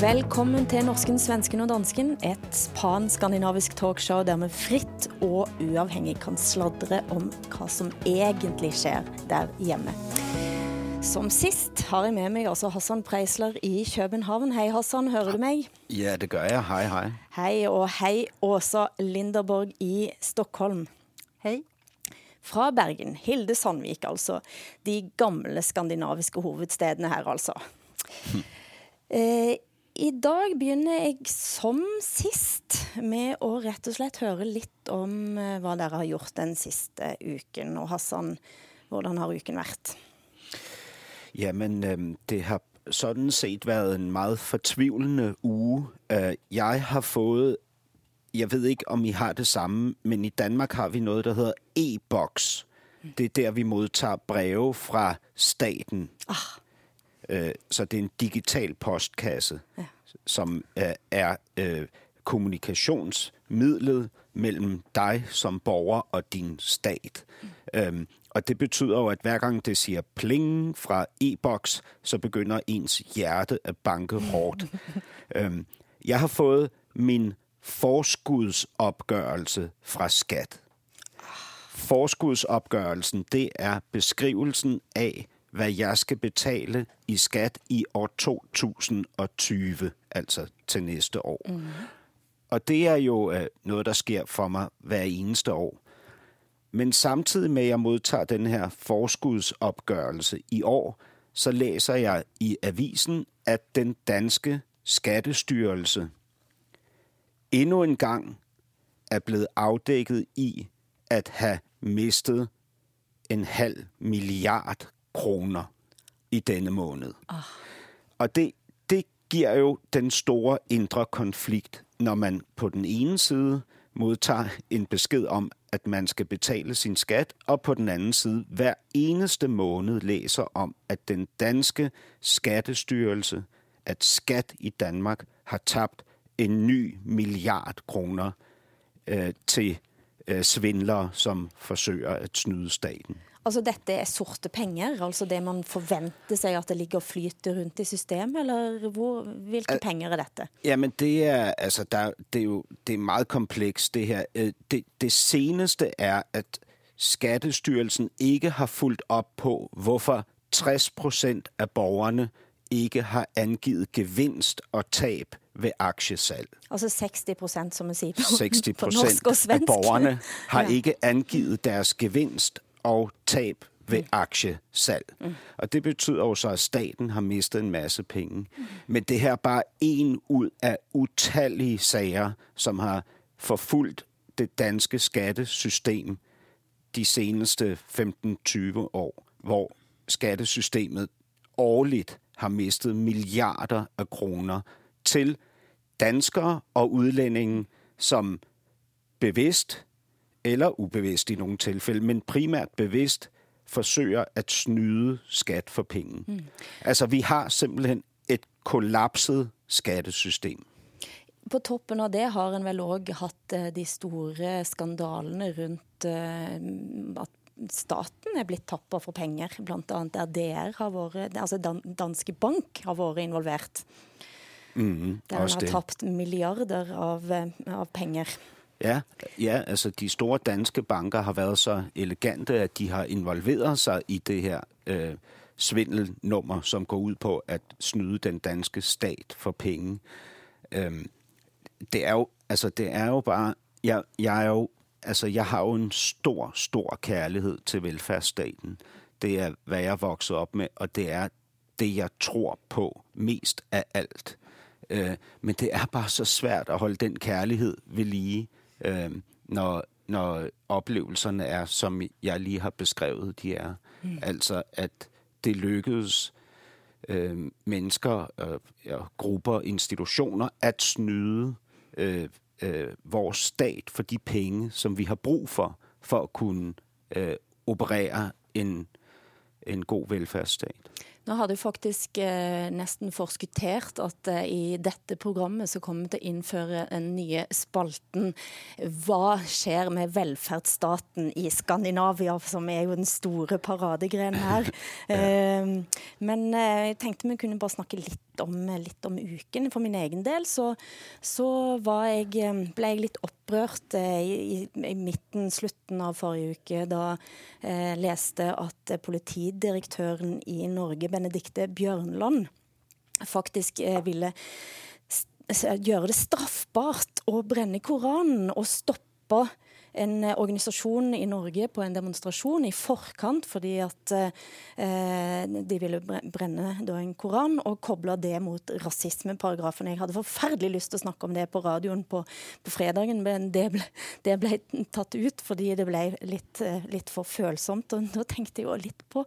Velkommen til Norsken, svensken og dansken, et pan-skandinavisk talkshow der vi fritt og uavhængig kan sladre om hvad som egentlig sker der hjemme. Som sist har jeg med mig også Hassan Preisler i København. Hej Hassan, hører du mig? Ja, det gør jeg. Hej, hej. Hej og hej Åsa Linderborg i Stockholm. Hej. Fra Bergen, Hilde Sandvik altså. De gamle skandinaviske hovedstedene her altså. Eh, I dag begynner jeg som sist med å rett og slett høre litt om eh, hvad dere har gjort den siste uken. Og Hassan, hvordan har uken vært? Jamen, det har sådan set været en meget fortvivlende uge. Øh, jeg har fået, jeg ved ikke om I har det samme, men i Danmark har vi noget, der hedder e-boks. Det er der, vi modtager breve fra staten. Ah, så det er en digital postkasse, Ja. som øh, er øh, kommunikationsmidlet mellem dig som borger og din stat. Øhm, og det betyder jo, at hver gang det siger pling fra e-boks, så begynder ens hjerte at banke hårdt. øhm, jeg har fået min forskudsopgørelse fra skat. Forskudsopgørelsen, det er beskrivelsen af, hvad jeg skal betale i skat i år 2020, altså til næste år. Mm. Og det er jo øh, noget, der sker for mig hver eneste år. Men samtidig med, at jeg modtager den her forskudsopgørelse i år, så læser jeg i avisen, at den danske skattestyrelse endnu en gang er blevet afdækket i at have mistet en halv milliard kroner i denne måned. Og det, det giver jo den store indre konflikt, når man på den ene side modtager en besked om, at man skal betale sin skat, og på den anden side hver eneste måned læser om, at den danske skattestyrelse, at skat i Danmark har tabt en ny milliard kroner øh, til øh, svindlere, som forsøger at snyde staten. Altså dette er sorte penger, altså det man forventer sig, at det ligger og flyter rundt i systemet, eller hvor, hvilke penger er dette? Jamen det er altså der det er jo det er meget komplekst det her. Øh, Det det seneste er at skattestyrelsen ikke har fulgt op på hvorfor 60% af borgerne ikke har angivet gevinst og tab ved aktiesalg. Altså 60 procent, som man siger på, 60 på norsk og procent af svensk. borgerne har Ja. ikke angivet deres gevinst og tab ved aktiesalg. Og det betyder jo så, at staten har mistet en masse penge. Men det her er bare en ud af utallige sager, som har forfulgt det danske skattesystem de seneste 15-20 år, hvor skattesystemet årligt har mistet milliarder af kroner til danskere og udlændinge, som bevidst eller ubevidst i nogle tilfælde, men primært bevidst forsøger at snyde skat for penge. Mm. Altså, vi har simpelthen et kollapset skattesystem. På toppen av det har en vel også haft eh, de store skandalene rundt eh, at staten er blitt tappet for penger, blandt andet der DR har vært, altså Dan Danske Bank har vært involvert. Mm, Der man har tabt milliarder av, eh, av penger. Ja, ja, altså de store danske banker har været så elegante, at de har involveret sig i det her øh, svindelnummer, som går ud på at snyde den danske stat for penge. Øhm, det er jo, altså det er jo bare, jeg, jeg er jo, altså jeg har jo en stor, stor kærlighed til velfærdsstaten. Det er, hvad jeg er vokset op med, og det er det, jeg tror på mest af alt. Øh, men det er bare så svært at holde den kærlighed ved lige, øh, når, når oplevelserne er, som jeg lige har beskrevet, de er. Mm. Altså, at det lykkedes øh, mennesker, øh, grupper, institutioner at snyde øh, øh, vores stat for de penge, som vi har brug for, for at kunne øh, operere en, en god velfærdsstat. Nå har du faktisk eh, nesten forskuttert at eh, i dette programmet så kommer vi til å innføre den nye spalten Hva skjer med velferdsstaten i Skandinavia, som er jo den store paradegrenen her. eh, men eh, jeg tenkte vi kunne bare snakke litt om, litt om uken. For min egen del så, så jeg, eh, ble jeg litt opprørt eh, i, i, midten, slutten av forrige uke, da jeg eh, leste at eh, politidirektøren i Norge Benedikte Bjørnland faktisk eh, ville gjøre det straffbart å brenne Koranen og stoppe en eh, organisasjon i Norge på en demonstrasjon i forkant fordi at eh, de ville brenne en koran og koble det mot rasismeparagrafen. Jeg hadde forferdelig lyst til å snakke om det på radioen på, på fredagen, men det ble, det ble, tatt ut fordi det ble litt, eh, litt for følsomt. Og da tenkte jeg jo litt på,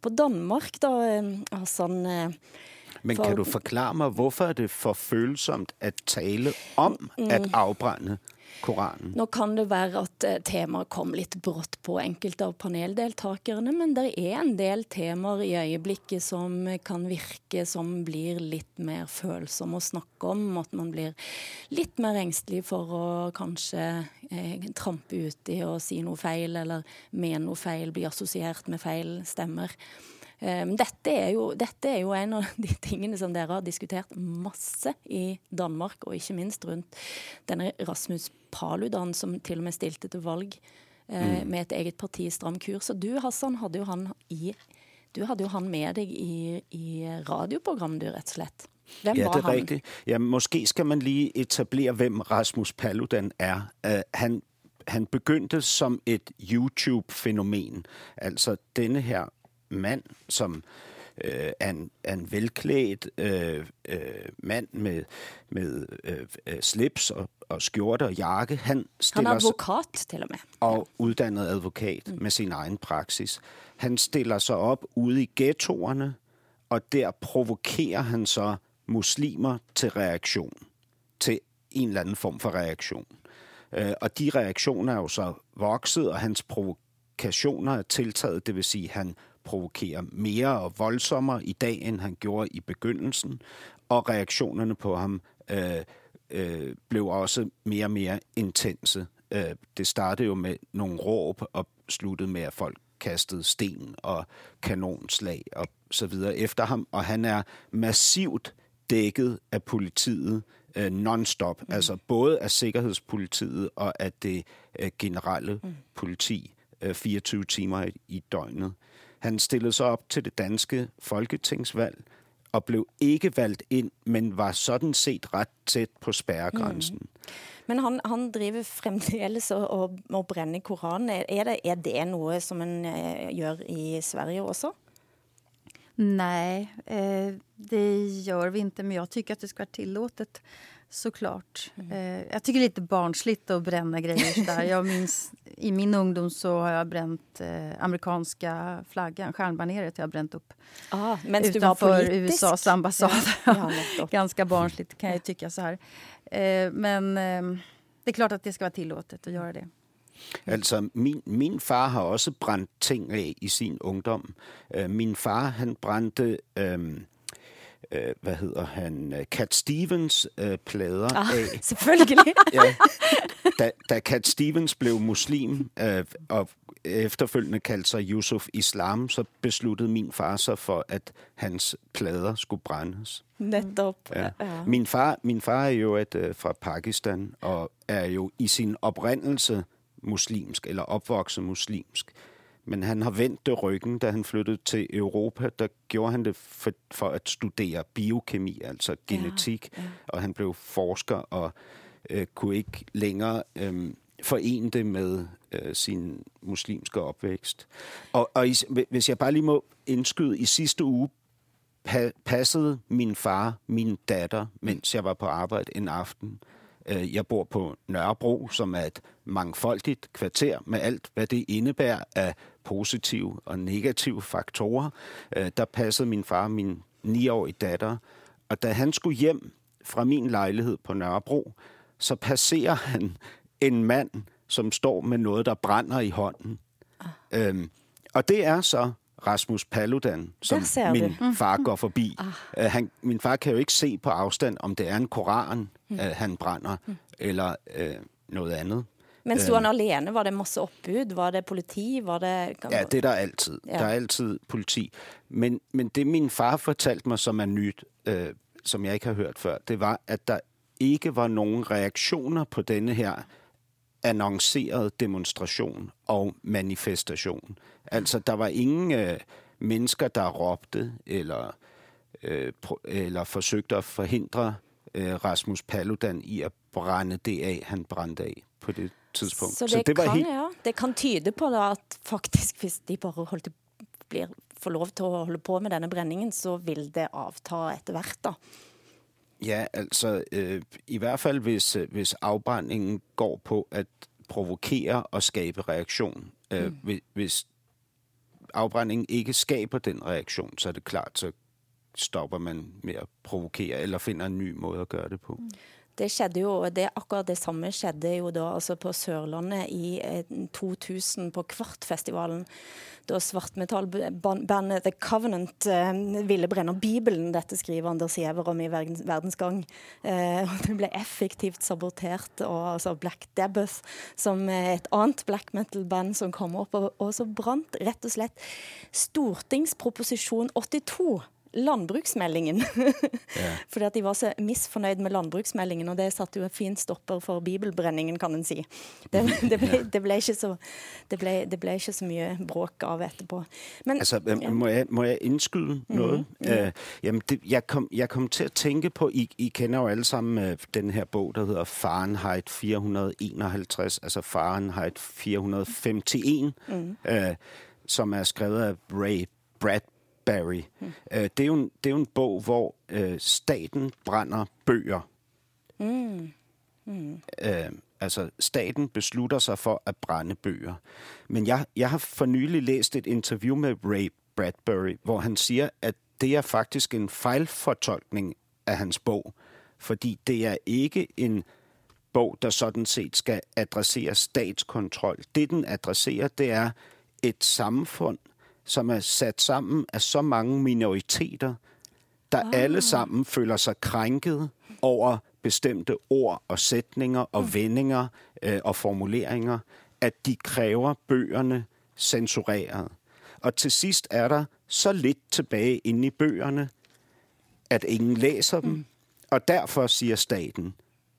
på Danmark, da. Eh, Hassan. Eh, men kan du forklare meg hvorfor er det for følsomt å tale om å mm. avbrenne Koranen. Nå kan det være at eh, temaet kom litt brått på enkelte av paneldeltakerne, men det er en del temaer i øyeblikket som kan virke som blir litt mer følsomme å snakke om. At man blir litt mer engstelig for å kanskje eh, trampe uti og si noe feil, eller mene noe feil, bli assosiert med feil stemmer. Um, dette, er jo, dette, er jo, en av de tingene som dere har diskutert masse i Danmark, og ikke minst rundt denne Rasmus Paludan, som til og med stilte til valg uh, med et eget parti, Stram kurs. Og du, Hassan, hadde jo han, i, du hadde jo han med deg i, i radioprogrammet, du, rett og slett. Hvem ja, det er rigtigt. Ja, måske skal man lige etablere, hvem Rasmus Paludan er. Uh, han, han begyndte som et YouTube-fænomen. Altså denne her mand, som øh, er, en, er en velklædt øh, øh, mand med, med øh, slips og, og skjorte og jakke. Han, han er advokat til og med. Og uddannet advokat mm. med sin egen praksis. Han stiller sig op ude i ghettoerne, og der provokerer han så muslimer til reaktion. Til en eller anden form for reaktion. Øh, og de reaktioner er jo så vokset, og hans provokationer er tiltaget, det vil sige, han provokere mere og voldsommere i dag, end han gjorde i begyndelsen. Og reaktionerne på ham øh, øh, blev også mere og mere intense. Øh, det startede jo med nogle råb og sluttede med, at folk kastede sten og kanonslag og så videre efter ham. Og han er massivt dækket af politiet øh, non-stop. Mm. Altså både af Sikkerhedspolitiet og af det øh, generelle mm. politi øh, 24 timer i, i døgnet. Han stillede sig op til det danske folketingsvalg og blev ikke valgt ind, men var sådan set ret tæt på spærregrænsen. Mm. Men han, han driver fremdeles og, og, og brenner Koranen. Er det, er det noe som man uh, gjør i Sverige også? Nej, eh, det gör vi inte, men jag tycker att det ska vara tillåtet. Såklart. Mm. Eh, jag tycker det är lite barnsligt att bränna grejer där. Jag minns, I min ungdom så har jag bränt eh, amerikanska flaggan, stjärnbaneret. Jag har bränt upp ah, utanför USAs ambassad. Ja, Ganska barnsligt kan jag tycka så här. Eh, men eh, det är klart att det ska vara tillåtet att göra det. Altså, min, min far har også brændt ting af i sin ungdom. Min far, han brændte... Uh, øh, hvad hedder han, øh, Cat Stevens øh, plader ah, af. Selvfølgelig. ja, da, da Cat Stevens blev muslim øh, og efterfølgende kaldte sig Yusuf Islam, så besluttede min far sig for, at hans plader skulle brændes. Netop. Ja. Ja. Min, far, min far er jo et, øh, fra Pakistan og er jo i sin oprindelse muslimsk, eller opvokset muslimsk. Men han har vendt det ryggen, da han flyttede til Europa. Der gjorde han det for, for at studere biokemi, altså genetik. Ja, ja. Og han blev forsker og øh, kunne ikke længere øh, forene det med øh, sin muslimske opvækst. Og, og i, hvis jeg bare lige må indskyde, i sidste uge pa, passede min far min datter, mens jeg var på arbejde en aften. Øh, jeg bor på Nørrebro, som er et mangfoldigt kvarter med alt, hvad det indebærer af positive og negative faktorer. Øh, der passede min far min niårige datter, og da han skulle hjem fra min lejlighed på Nørrebro, så passerer han en mand, som står med noget, der brænder i hånden. Ah. Øhm, og det er så Rasmus Paludan, som min du. far går forbi. Øh, han, min far kan jo ikke se på afstand, om det er en koran, øh, han brænder, eller øh, noget andet. Men han alene? Var det masse oppbud? Var det politi? Var det Ja, det er der altid. Ja. Der er altid politi. Men, men det min far fortalte mig, som er nyt, øh, som jeg ikke har hørt før, det var, at der ikke var nogen reaktioner på denne her annoncerede demonstration og manifestation. Altså, der var ingen øh, mennesker, der råbte eller, øh, eller forsøgte at forhindre øh, Rasmus Paludan i at brænde det af, han brændte af på det tidspunkt. Så det, var kan, helt ja, det kan tyde på da, at faktisk hvis de bare holdt, blir, får lov til å holde på med denne brenningen, så vil det avta etter hvert. da. Ja, altså øh, i hvert fald hvis, øh, hvis afbrændingen går på at provokere og skabe reaktion. Øh, mm. hvis, hvis afbrændingen ikke skaber den reaktion, så er det klart, så stopper man med at provokere eller finder en ny måde at gøre det på. Mm. Det skjedde jo, det, akkurat det samme skjedde jo da altså på Sørlandet i eh, 2000 på Kvartfestivalen. Da svartmetallbandet The Covenant eh, ville brenne Bibelen. Dette skriver Anders Giæver om i Verdens, Verdensgang. Eh, og det ble effektivt sabotert. Og altså Black Debbath, som er et annet black metal-band som kom opp, og, og så brant rett og slett Stortingsproposisjon 82 landbruksmeldingen. Fordi at de var så misfornøyd med landbruksmeldingen, og det satte jo en fin stopper for bibelbrenningen, kan en si. Det, det, ble, det, ble ikke så, det, ble, det ble ikke så mye bråk av etterpå. Men Altså, må, jeg, må jeg indskyde noget? Øh, jamen, det, jeg, kom, jeg kom til at tænke på, I, I kender jo alle sammen øh, den her bog, der hedder Fahrenheit 451, altså Fahrenheit 451, mm. øh, som er skrevet af Ray Bradbury. Mm. Øh, det, er jo en, det er jo en bog, hvor øh, staten brænder bøger. mm, Øh, altså, staten beslutter sig for at brænde bøger. Men jeg, jeg har for nylig læst et interview med Ray Bradbury, hvor han siger, at det er faktisk en fejlfortolkning af hans bog. Fordi det er ikke en bog, der sådan set skal adressere statskontrol. Det, den adresserer, det er et samfund, som er sat sammen af så mange minoriteter, der ah. alle sammen føler sig krænket over bestemte ord og sætninger og vendinger øh, og formuleringer, at de kræver bøgerne censureret. Og til sidst er der så lidt tilbage inde i bøgerne, at ingen læser dem, mm. og derfor siger staten,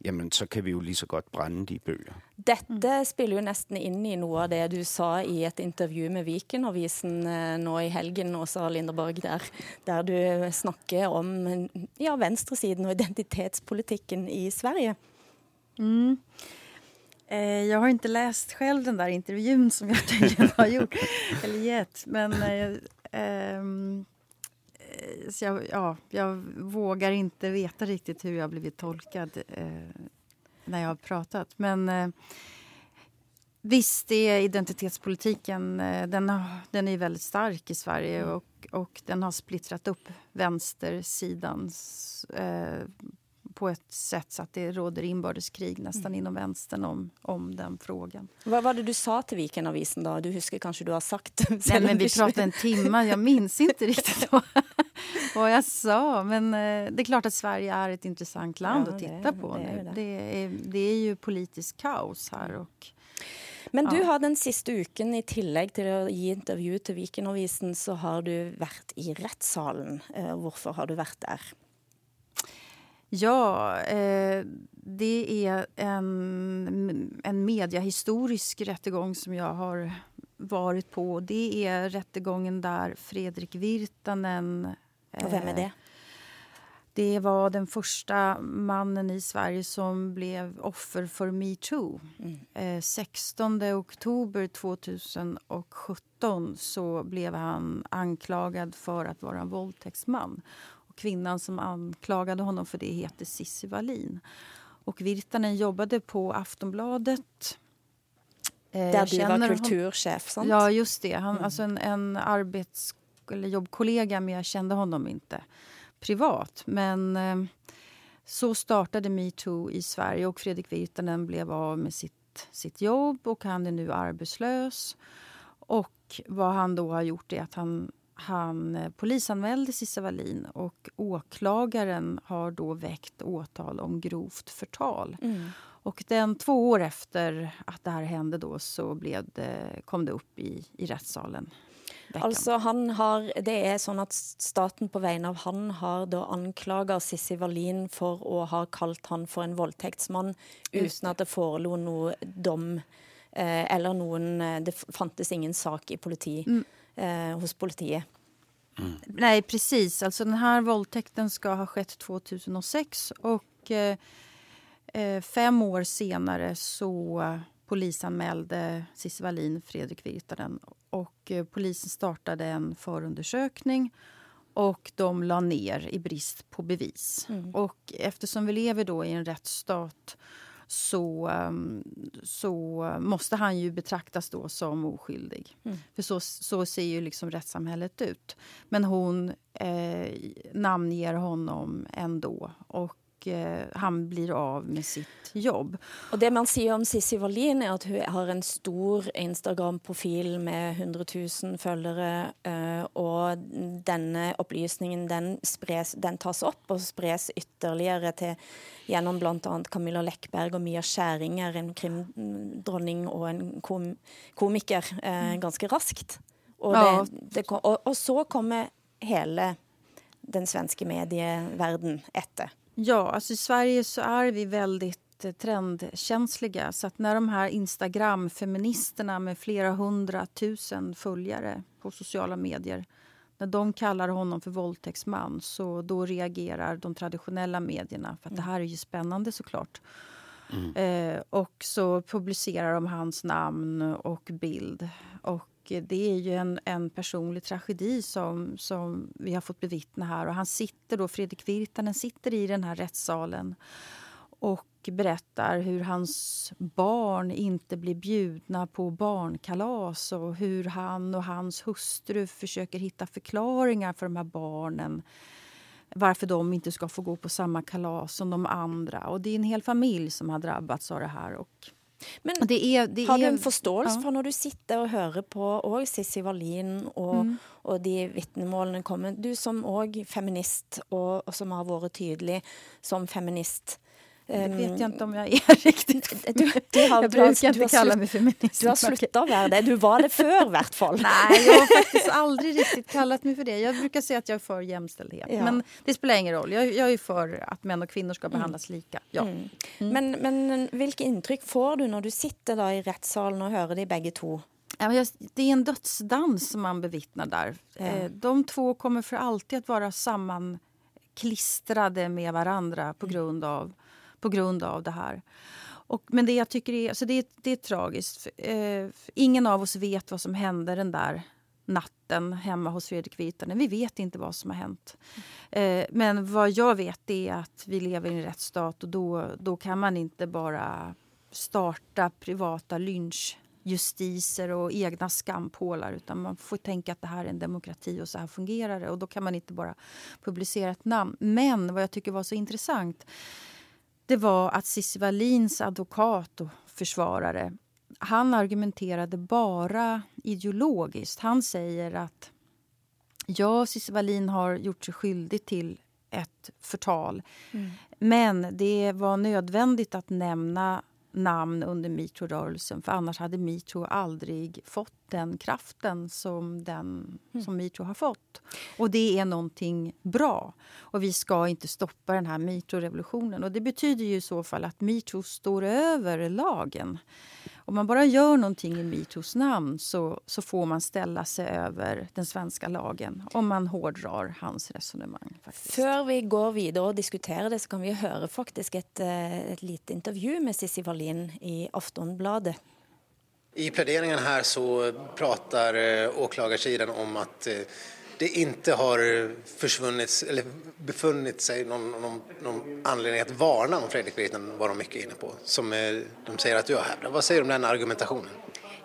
jamen så kan vi jo lige så godt brænde de bøger. dette spiller jo nesten inn i noe av det du sa i et intervju med Viken-avisen eh, nå i helgen, Åsa Linderborg, der, der du snakker om ja, venstresiden og identitetspolitikken i Sverige. Eh, jag har inte läst själv den där intervjun som jag tydligen har gjort, eller gett. Men eh, eh, så jag, ja, jag vågar inte veta riktigt hur jag blivit tolkad eh, när jag har pratat. Men eh, visst, är identitetspolitiken. Eh, den, den är väldigt stark i Sverige och, och den har splittrat upp vänstersidan eh, på ett sätt så att det råder inbördeskrig nästan inom vänstern om, om den frågan. Hva var det du sa til Viken-avisen da? Du husker kanskje du har sagt? Nej, men vi pratade en timme, jag minns inte riktigt vad, vad jag sa. Men eh, det är klart att Sverige är ett intressant land Ja, att det titta är- på det är nu. det. Det är, det är ju politisk kaos här. Och, Men du har den siste uken, i tillegg til å gi intervju til Viken-avisen, så har du vært i rettssalen. Eh, Hvorfor har du vært der? Ja, eh, det är en, en mediahistorisk rättegång som jag har varit på. Det är rättegången där Fredrik Virtanen... Og hvem er eh, det? Det var den första mannen i Sverige som blev offer för metoo. Eh, 16 oktober 2017 så blev han anklagad för att vara en våldtäktsman. Kvinnan som anklagade honom för det heter Cissi Wallin. Och Virtanen jobbade på Aftonbladet. Eh, jag du var kultursjef, sant? Ja, just det. Han, Alltså en, en arbets eller jobbkollega, men jag kände honom inte privat. Men eh, så startade metoo i Sverige och Fredrik Virtanen blev av med sitt, sitt jobb och han är nu arbetslös. Och vad han då har gjort är att han han eh, polisanmälde Cissi Wallin och åklagaren har då väckt åtal om grovt förtal. Mm. Och den, två år efter att det här hände då så blev det, kom det upp i, i rättssalen. Altså han har, det är så att staten på vägnar av han har då anklagat Cissi Wallin för att ha kallat han för en våldtäktsman utan att det förelåg någon dom eh, eller någon, eh, det fanns ingen sak i politi, mm. Eh, hos politiet. Mm. Nej, precis. Alltså den här våldtäkten ska ha skett 2006 och eh, eh, fem år senare så polisanmälde Cissi Wallin Fredrik Virtanen och eh, polisen startade en förundersökning och de la ner i brist på bevis. Mm. Och eftersom vi lever då i en rättsstat så, ehm, så måste han ju betraktas då som oskyldig. Mm. För så, så ser ju liksom rättssamhället ut. Men hon eh, namnger honom ändå. Och eh, han blir av med sitt jobb. Och det man säger om Cissi Wallin är att hon har en stor Instagram-profil med 100 000 följare eh, och denna upplysningen den, spres, den tas upp och spres ytterligare till genom bland annat Camilla Läckberg och Mia Skäringer, en krimdronning och en kom, komiker, eh, mm. ganska raskt. Och, ja. det, och, och så kommer hela den svenska medievärlden efter. Ja, alltså i Sverige så är vi väldigt eh, trendkänsliga. Så att när de här Instagram-feministerna med flera hundratusen följare på sociala medier när de kallar honom för våldtäktsman så då reagerar de traditionella medierna. För att det här är ju spännande såklart. Mm. Eh, och så publicerar de hans namn och bild. Och det är ju en, en personlig tragedi som, som vi har fått bevittna här. Och han sitter då, Fredrik Virtanen sitter i den här rättssalen och berättar hur hans barn inte blir bjudna på barnkalas och hur han och hans hustru försöker hitta förklaringar för de här barnen varför de inte ska få gå på samma kalas som de andra. Och Det är en hel familj som har drabbats av det här. Och men det är, det har du en förståelse ja. för när du sitter och hör på och Cissi Wallin och, mm. och de vittnemålen kommer? Du som också feminist och, och som har varit tydlig som feminist det vet jag inte om jag är riktigt. Du, du har, jag brukar inte kalla mig feminist. Du har slutat vara det. Du var det förr i vart fall. Nej, jag har faktiskt aldrig riktigt kallat mig för det. Jag brukar säga att jag är för jämställdhet. Ja. Men det spelar ingen roll. Jag, jag är för att män och kvinnor ska mm. behandlas mm. lika. Ja. Mm. Mm. Men, men vilka intryck får du när du sitter där i rättssalen och hör de bägge två? Det är en dödsdans som man bevittnar där. Mm. De två kommer för alltid att vara sammanklistrade med varandra på mm. grund av på grund av det här. Och, men det jag tycker är, alltså det, det är tragiskt. Eh, ingen av oss vet vad som hände den där natten hemma hos Fredrik Virtanen. Vi vet inte vad som har hänt. Eh, men vad jag vet är att vi lever i en rättsstat och då, då kan man inte bara starta privata lynchjustiser och egna skampålar utan man får tänka att det här är en demokrati och så här fungerar det. Och då kan man inte bara publicera ett namn. Men vad jag tycker var så intressant det var att Cissi Wallins advokat och försvarare han argumenterade bara ideologiskt. Han säger att ja, Cissi Wallin har gjort sig skyldig till ett förtal. Mm. Men det var nödvändigt att nämna namn under metoo-rörelsen för annars hade metoo aldrig fått den kraften som, den, mm. som metoo har fått. Och det är någonting bra. Och vi ska inte stoppa den här metoo-revolutionen. Och det betyder ju i så fall att metoo står över lagen. Om man bara gör någonting i metoos namn så, så får man ställa sig över den svenska lagen om man hårdrar hans resonemang. För vi går vidare och diskuterar det så kan vi höra faktiskt ett, eh, ett litet intervju med Cissi Wallin i Aftonbladet. I pläderingen här så pratar eh, åklagarsidan om att eh, det inte har försvunnit, eller befunnit sig någon, någon, någon anledning att varna om Fredrik Virtanen var de mycket inne på, som eh, de säger att du har hävdat. Vad säger du om den argumentationen?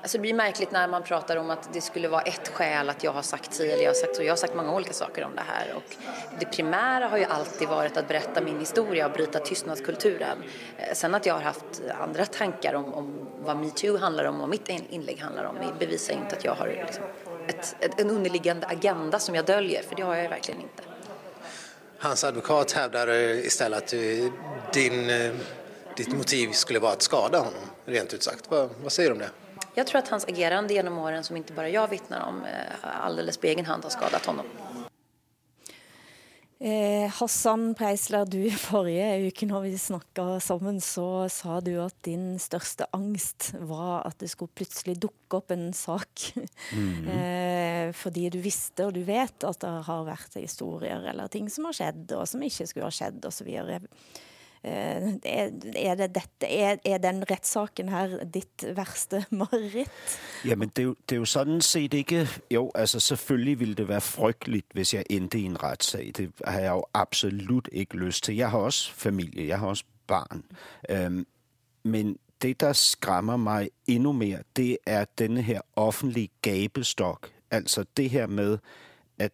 Alltså det blir märkligt när man pratar om att det skulle vara ett skäl att jag har sagt si eller jag har sagt så. Jag har sagt många olika saker om det här och det primära har ju alltid varit att berätta min historia och bryta tystnadskulturen. Eh, sen att jag har haft andra tankar om, om vad metoo handlar om och mitt inlägg handlar om bevisar inte att jag har liksom ett, ett, en underliggande agenda som jag döljer, för det har jag verkligen inte. Hans advokat hävdar istället att din, ditt motiv skulle vara att skada honom, rent ut sagt. Vad, vad säger du om det? Jag tror att hans agerande genom åren, som inte bara jag vittnar om, alldeles på egen hand har skadat honom. Eh, Hassan Preisler, du forrige uke når vi snakka sammen, så sa du at din største angst var at det skulle plutselig dukke opp en sak. Mm. eh, fordi du visste og du vet at det har vært historier eller ting som har skjedd, og som ikke skulle ha skjedd, osv. Eh, er, er, det dette, er, er den rettssaken her ditt verste mareritt? Jamen, det er, jo, det er jo sådan set ikke... Jo, altså selvfølgelig ville det være frygteligt, hvis jeg endte i en retssag. Det har jeg jo absolut ikke lyst til. Jeg har også familie, jeg har også barn. Øhm, men det, der skræmmer mig endnu mere, det er denne her offentlige gabestok. Altså det her med, at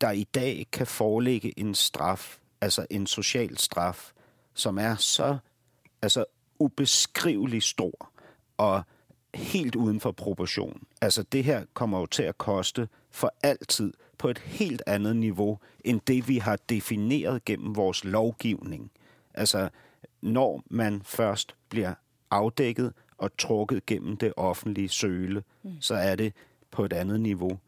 der i dag kan foreligge en straf altså en social straf, som er så altså ubeskrivelig stor og helt uden for proportion. Altså det her kommer jo til at koste for altid på et helt andet niveau end det, vi har defineret gennem vores lovgivning. Altså når man først bliver afdækket og trukket gennem det offentlige søle, mm. så er det på et andet niveau.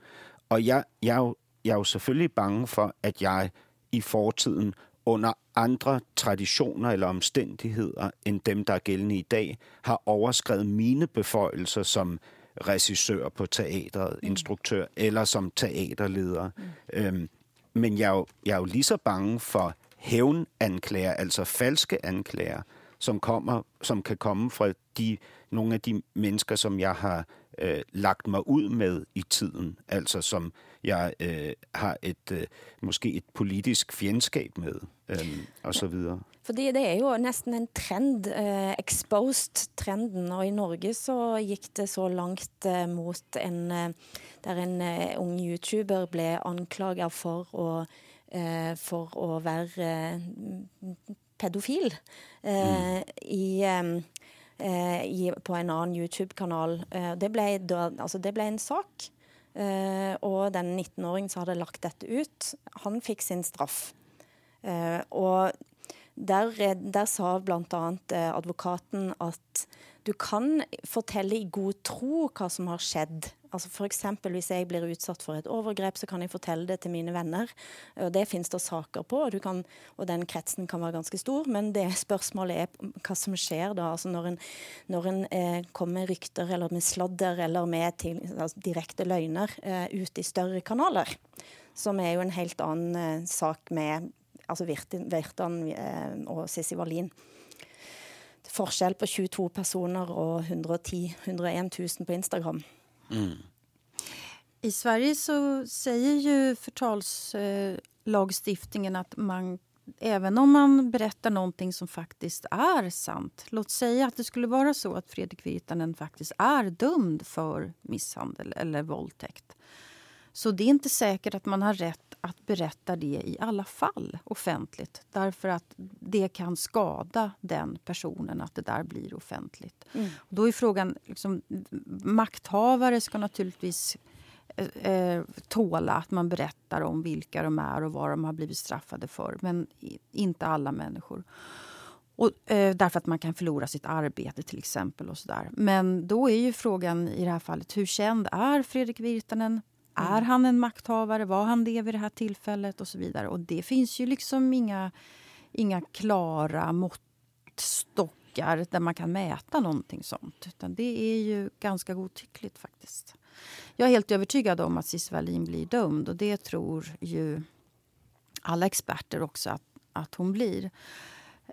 Og jeg, jeg, er jo, jeg er jo selvfølgelig bange for, at jeg i fortiden under andre traditioner eller omstændigheder end dem, der er gældende i dag, har overskrevet mine beføjelser som regissør på teatret, mm. instruktør eller som teaterleder. Mm. Men jeg er, jo, jeg er jo lige så bange for hævnanklager, altså falske anklager, som, kommer, som kan komme fra de, nogle af de mennesker, som jeg har øh, lagt mig ud med i tiden, altså som jeg øh, har et øh, måske et politisk fjendskab med, øh, og så videre. Fordi det er jo næsten en trend, eh, exposed trenden, og i Norge så gik det så langt eh, mot en, eh, der en eh, ung YouTuber blev anklaget for å, eh, for å være eh, pedofil mm. i eh, i, på en annen YouTube-kanal. Eh, det, ble altså det ble en sak. Eh, og den 19-åringen som hadde lagt dette ut, han fikk sin straff. Eh, og der, der sa bl.a. Eh, advokaten at du kan fortelle i god tro hva som har skjedd. Altså for eksempel hvis jeg blir utsatt for et overgrep, så kan jeg fortelle det til mine venner. Og det finnes det saker på, og, kan, og den kretsen kan være ganske stor. Men det spørsmålet er hva som skjer da. Altså når en, når en eh, kommer med rykter eller med sladder eller med til, altså direkte løgner eh, ut i større kanaler. Som er jo en helt annen eh, sak med altså Virtan eh, og Sissi Wallin forskjell på 22 personer och 110 101 000 på Instagram. Mm. I Sverige så säger ju förtalslagstiftningen att man även om man berättar någonting som faktiskt är sant. Låt säga att det skulle vara så att Fredrik Virtanen faktiskt är dömd för misshandel eller våldtäkt. Så det är inte säkert att man har rätt att berätta det i alla fall offentligt. Därför att det kan skada den personen att det där blir offentligt. Mm. Och då är frågan, liksom, makthavare ska naturligtvis eh, eh, tåla att man berättar om vilka de är och vad de har blivit straffade för. Men inte alla människor. Och, eh, därför att man kan förlora sitt arbete till exempel. och så där. Men då är ju frågan i det här fallet, hur känd är Fredrik Virtanen? Mm. Är han en makthavare? Var han det vid det här tillfället? Och så vidare. Och det finns ju liksom inga, inga klara måttstockar där man kan mäta någonting sånt. Utan det är ju ganska godtyckligt faktiskt. Jag är helt övertygad om att Cissi Wallin blir dömd och det tror ju alla experter också att, att hon blir.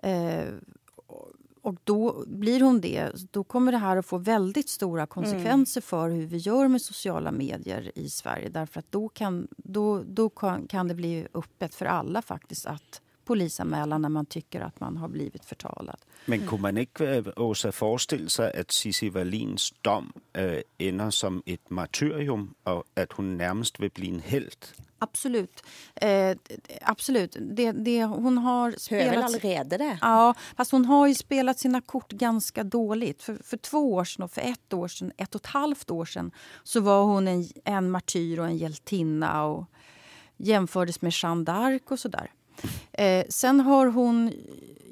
Eh, och då blir hon det, då kommer det här att få väldigt stora konsekvenser mm. för hur vi gör med sociala medier i Sverige. Därför att då kan, då, då kan, kan det bli öppet för alla faktiskt att polisanmäla när man tycker att man har blivit förtalad. Men kunne man ikke, Åsa, forestille sig, at Cissi Wallins dom øh, ender som et martyrium, og at hun nærmest vil blive en helt? Absolut. Eh, absolut. Det, det, hon har spelat... Allerede det? Ja, fast hon har ju spelat sina kort ganska dåligt. För, för två år sedan och för ett år sedan, ett och ett halvt år sedan så var hon en, en martyr och en hjältinna och jämfördes med Jeanne d'Arc och sådär. Eh, sen har hon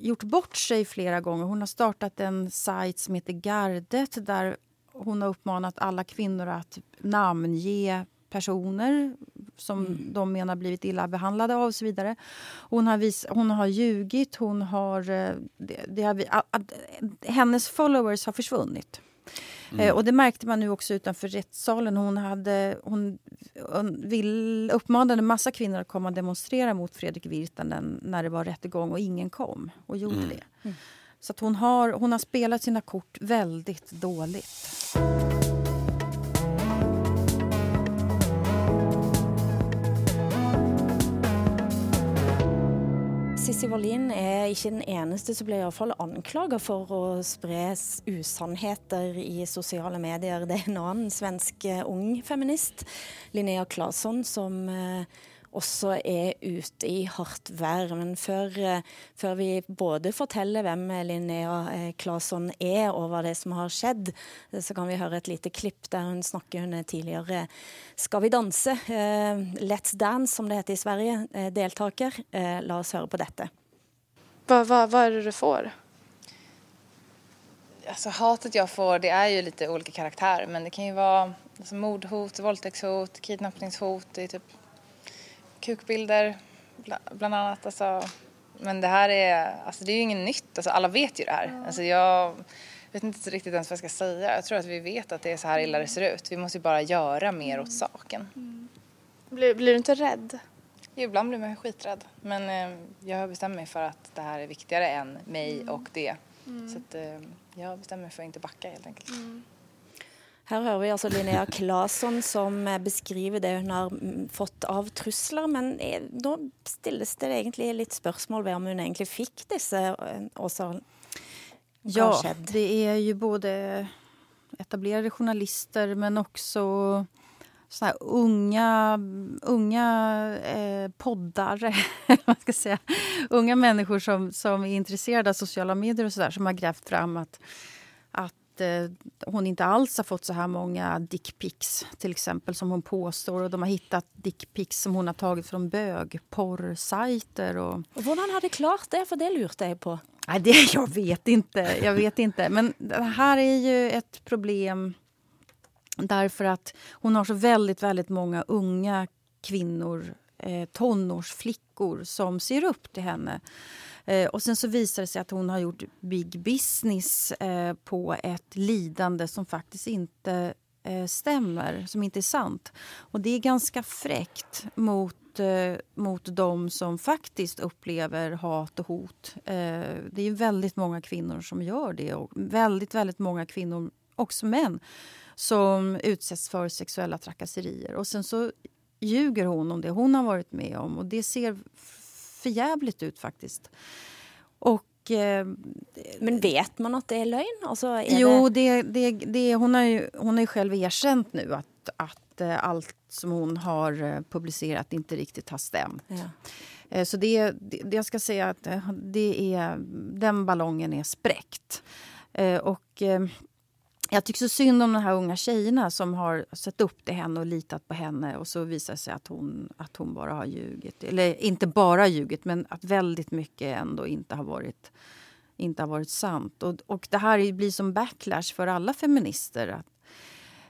gjort bort sig flera gånger. Hon har startat en sajt som heter Gardet där hon har uppmanat alla kvinnor att namnge personer som mm. de menar blivit illa behandlade av och så vidare. Hon har, vis, hon har ljugit, hon har... Eh, det, det har hennes followers har försvunnit. Mm. Eh, och det märkte man nu också utanför rättssalen. Hon, hade, hon, hon vill, uppmanade massa kvinnor att komma och demonstrera mot Fredrik Virtanen när det var rättegång och ingen kom och gjorde mm. det. Mm. Så hon, har, hon har spelat sina kort väldigt dåligt. Sissi Wallin er ikke den eneste som blir iallfall anklaga for å spre usannheter i sosiale medier. Det er en annen svensk eh, ung feminist, Linnea Claesson, som eh, også er ute i hardt vær. Men før, eh, før, vi både forteller hvem Linnea Claesson er og hva det er som har skjedd, så kan vi høre et lite klipp der hun snakker. Hun er tidligere Skal vi danse, Let's Dance som det heter i Sverige, deltaker. La oss høre på dette. Vad, vad, vad är det du får? Alltså hatet jag får det är ju lite olika karaktär men det kan ju vara alltså, mordhot, våldtäktshot, kidnappningshot, det är typ kukbilder bland annat. Alltså, men det här är, alltså det är ju inget nytt, alltså, alla vet ju det här. Alltså, jag vet inte riktigt ens vad jag ska säga. Jag tror att vi vet att det är så här illa det ser ut. Vi måste ju bara göra mer åt saken. Mm. Blir, blir du inte rädd? Ibland blir man skiträdd. Men eh, jag har bestämt mig för att det här är viktigare än mig mm. och det. Mm. Så att, eh, jag bestämmer mig för att inte backa helt enkelt. Her hører vi altså Linnea Claesson som eh, beskriver det hun har mm, fått av trusler. Men nå stilles det egentlig litt spørsmål ved om hun egentlig fikk disse også. Ja, det är ju både etablerade journalister men också såna unga, unga eh, poddare, man ska säga. unga människor som, som är intresserade av sociala medier och så där, som har grävt fram att, att eh, hon inte alls har fått så här många dickpics till exempel som hon påstår. Och de har hittat dickpics som hon har tagit från bögporrsajter. Och... och hur hade klart det? För det lurte jag på. Nej, det, jag vet inte. Jag vet inte. Men det här är ju ett problem Därför att hon har så väldigt, väldigt många unga kvinnor, eh, tonårsflickor som ser upp till henne. Eh, och sen så visar det sig att hon har gjort big business eh, på ett lidande som faktiskt inte eh, stämmer, som inte är sant. Och det är ganska fräckt mot, eh, mot de som faktiskt upplever hat och hot. Eh, det är väldigt många kvinnor som gör det och väldigt, väldigt många kvinnor, också män, som utsätts för sexuella trakasserier. Och sen så ljuger hon om det hon har varit med om och det ser förjävligt ut faktiskt. Och eh, men vet man att det är lögn? Alltså, är jo, det... Det, det, hon, har ju, hon har ju själv erkänt nu att, att eh, allt som hon har eh, publicerat inte riktigt har stämt. Ja. Så det, det, jag ska säga att det är, den ballongen är spräckt. Och jag tycker så synd om de här unga tjejerna som har sett upp till henne och litat på henne och så visar det sig att hon, att hon bara har ljugit. Eller inte bara ljugit, men att väldigt mycket ändå inte har varit, inte har varit sant. Och, och det här blir som backlash för alla feminister. Att,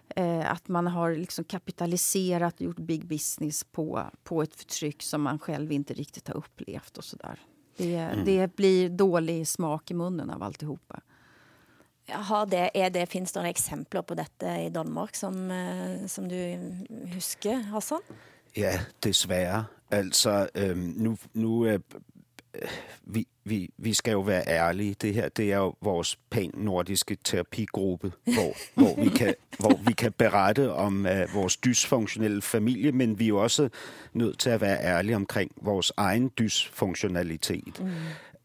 eh, att man har liksom kapitaliserat och gjort big business på, på ett förtryck som man själv inte riktigt har upplevt. och så där. Det, mm. det blir dålig smak i munnen av alltihopa. Har det, er det, Finnes det eksempler på dette i Danmark som, eh, som du husker, Hassan? Ja, dessverre. Altså, øhm, nu, nu øh, vi, vi, vi skal jo være ærlige. Det her det er jo vores pan-nordiske terapigruppe, hvor, hvor, vi kan, hvor vi kan berette om uh, vores dysfunktionelle familie, men vi er jo også nødt til at være ærlige omkring vores egen dysfunktionalitet. Mm.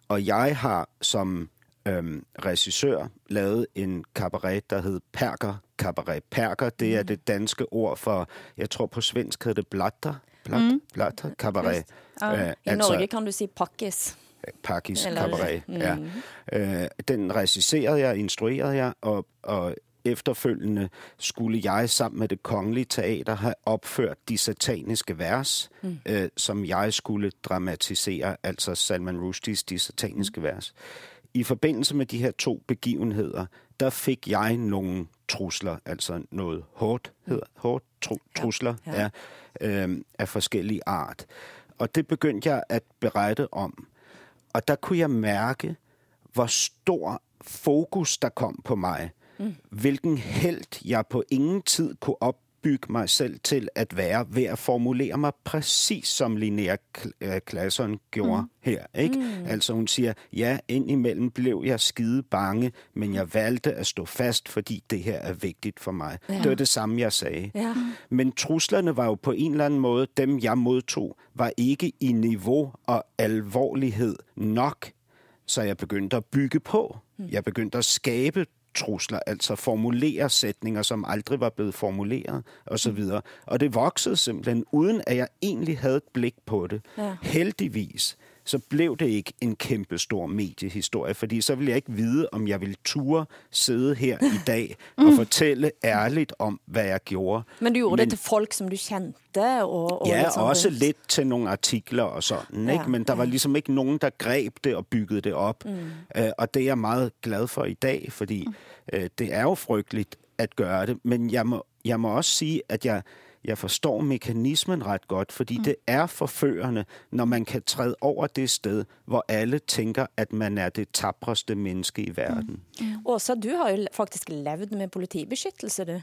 Og jeg har som øhm, regissør lavet en cabaret, der hed Perker Cabaret. Perker, det er mm. det danske ord for, jeg tror på svensk hedder det blatter. Blat, mm. blatter cabaret. Ja. Uh, I altså, Norge kan du sige pakkis. Pakkis cabaret, mm. ja. Uh, den regisserede jeg, instruerede jeg, og, og efterfølgende skulle jeg sammen med det kongelige teater have opført de sataniske vers, mm. øh, som jeg skulle dramatisere, altså Salman Rushdies de sataniske mm. vers i forbindelse med de her to begivenheder, der fik jeg nogle trusler, altså noget hårdt, hedder, hårdt tru, trusler ja, ja. Af, øh, af forskellige art. Og det begyndte jeg at berette om. Og der kunne jeg mærke, hvor stor fokus der kom på mig. Mm. Hvilken held jeg på ingen tid kunne op bygge mig selv til at være ved at formulere mig præcis som Linnea Klasson gjorde mm. her. Ikke? Mm. Altså hun siger, ja, indimellem blev jeg skide bange, men jeg valgte at stå fast, fordi det her er vigtigt for mig. Ja. Det var det samme, jeg sagde. Ja. Men truslerne var jo på en eller anden måde, dem jeg modtog, var ikke i niveau og alvorlighed nok, så jeg begyndte at bygge på. Jeg begyndte at skabe trusler, altså formulere sætninger, som aldrig var blevet formuleret, osv. Og, og det voksede simpelthen, uden at jeg egentlig havde et blik på det. Ja. Heldigvis så blev det ikke en kæmpe stor mediehistorie, fordi så ville jeg ikke vide, om jeg ville ture sidde her i dag mm. og fortælle ærligt om, hvad jeg gjorde. Men du gjorde Men, det til folk, som du kendte? Og, og ja, og også det. lidt til nogle artikler og sådan, ja, ikke? men der var ligesom ikke nogen, der greb det og byggede det op. Mm. Og det er jeg meget glad for i dag, fordi uh, det er jo frygteligt at gøre det, men jeg må, jeg må også sige, at jeg jeg forstår mekanismen ret godt, fordi mm. det er forførende, når man kan træde over det sted, hvor alle tænker, at man er det tapreste menneske i verden. Mm. Mm. Åsa, du har ju faktiskt levt med politibeskyttelse, du.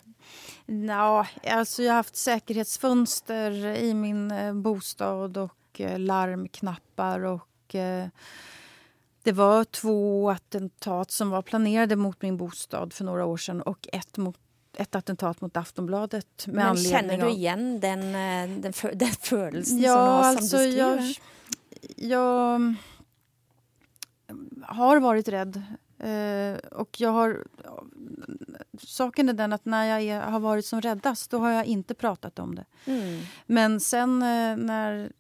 Ja, alltså jag har haft säkerhetsfönster i min eh, bostad och eh, larmknappar och eh, det var två attentat som var planerade mot min bostad för några år sedan och ett mot ett attentat mot Aftonbladet. Men känner du igen den, eh, den, den, den födelsen ja, som du har alltså som jag, jag har varit rädd. Eh, och jag har... Saken är den att när jag är, har varit som räddast, då har jag inte pratat om det. Mm. Men sen eh, när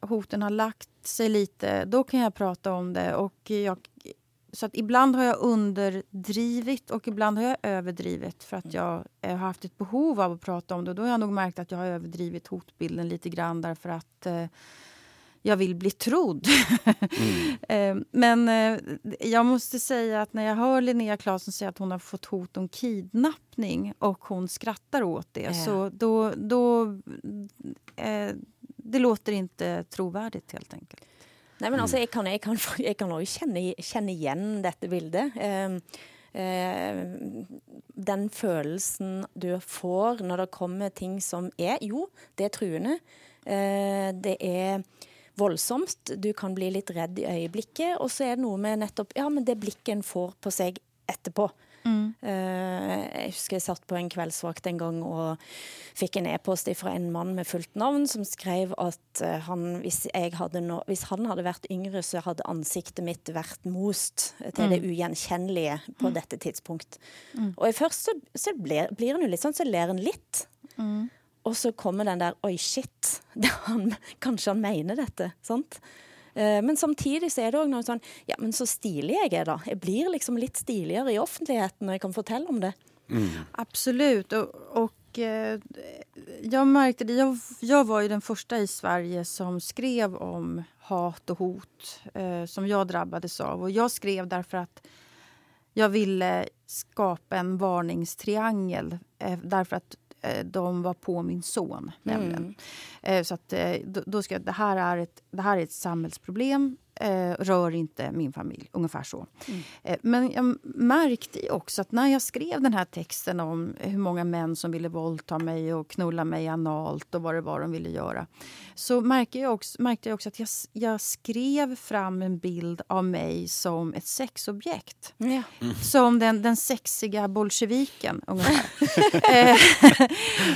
hoten har lagt sig lite, då kan jag prata om det. Och jag så att ibland har jag underdrivit och ibland har jag överdrivit för att jag har haft ett behov av att prata om det. Då har jag nog märkt att jag har överdrivit hotbilden lite grann därför att eh, jag vill bli trodd. Mm. eh, men eh, jag måste säga att när jag hör Linnea Claesson säga att hon har fått hot om kidnappning och hon skrattar åt det, ja. så då... då eh, det låter inte trovärdigt helt enkelt. Nei, men altså, jeg kan, jeg kan, jeg kan også kjenne, kjenne igjen dette bildet. Eh, eh, den følelsen du får når det kommer ting som er Jo, det er truende. Eh, det er voldsomt. Du kan bli litt redd i øyeblikket. Og så er det noe med nettopp Ja, men det blikket en får på seg etterpå. Mm. Uh, jeg husker jeg satt på en kveldsvakt en gang og fikk en e-post fra en mann med fullt navn som skrev at uh, han, hvis, no, hvis, han hadde vært yngre, så hadde ansiktet mitt vært most til mm. det ugjenkjennelige på mm. dette tidspunkt. Mm. Og først så, så blir, blir han jo litt sånn, så ler han litt. Mm. Og så kommer den der 'oi, shit'. Han, kanskje han mener dette. sant? Eh, men samtidig så er det òg noe sånn Ja, men så stilig jeg er, da. Jeg blir liksom litt stiligere i offentligheten når jeg kan fortelle om det. Mm. Absolut. Och, och eh, jag märkte det. Jag, jag, var ju den första i Sverige som skrev om hat och hot eh, som jag drabbades av. Och jag skrev därför att jag ville skapa en varningstriangel. Eh, därför att de var på min son. Mm. Så att, eh, då, då ska, det, här är ett, det här är ett samhällsproblem. Eh, rör inte min familj. Ungefär så. Mm. Eh, men jag märkte också att när jag skrev den här texten om hur många män som ville våldta mig och knulla mig analt och vad det var de ville göra så märkte jag också, märkte jag också att jag, jag skrev fram en bild av mig som ett sexobjekt. Mm. Som den, den sexiga bolsjeviken, ungefär.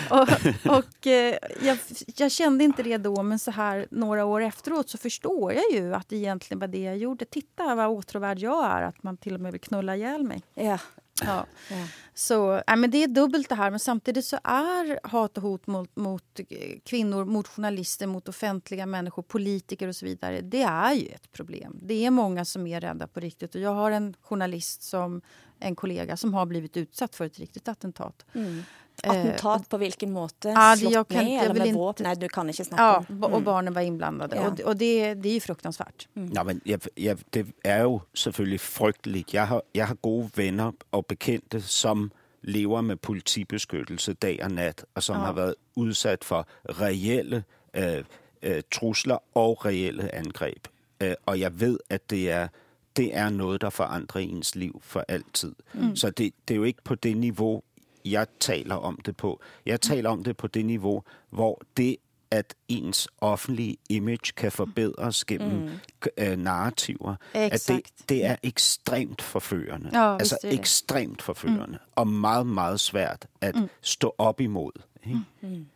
Och, och eh, jag, jag, kände inte det då, men så här några år efteråt så förstår jag ju att det egentligen var det jag gjorde. Titta vad åtråvärd jag är, att man till och med vill knulla ihjäl mig. Ja. Ja. ja. Så, äh, men det är dubbelt det här, men samtidigt så är hat och hot mot, mot kvinnor, mot journalister, mot offentliga människor, politiker och så vidare, det är ju ett problem. Det är många som är rädda på riktigt. Och jag har en journalist, som en kollega, som har blivit utsatt för ett riktigt attentat. Mm. Attentat på vilken måte? Ja, Slått jag kan, med eller med vapen? Nej, du kan inte snacka Ja, mm. och barnen var inblandade. Ja. Och, och det, det är ju fruktansvärt. Mm. Ja, men jag, jag, det är ju selvfølgelig frygteligt. Jag har, jag har gode vänner och bekanta som lever med politibeskyttelse dag och natt och som ja. har varit utsatt för reella äh, äh, trusler och reella angrepp. Äh, och jag vet att det är det är något som förändrar ens liv för alltid. Mm. Så det, det är ju inte på det nivå jag talar om det på. Jag talar om det på det nivå hvor det at ens offentlige image kan forbedres gennem mm. øh, narrativer. At det, det er ekstremt forførende. Ja, altså ekstremt forførende. Mm. Og meget, meget svært at mm. stå op imod. Ikke? Mm.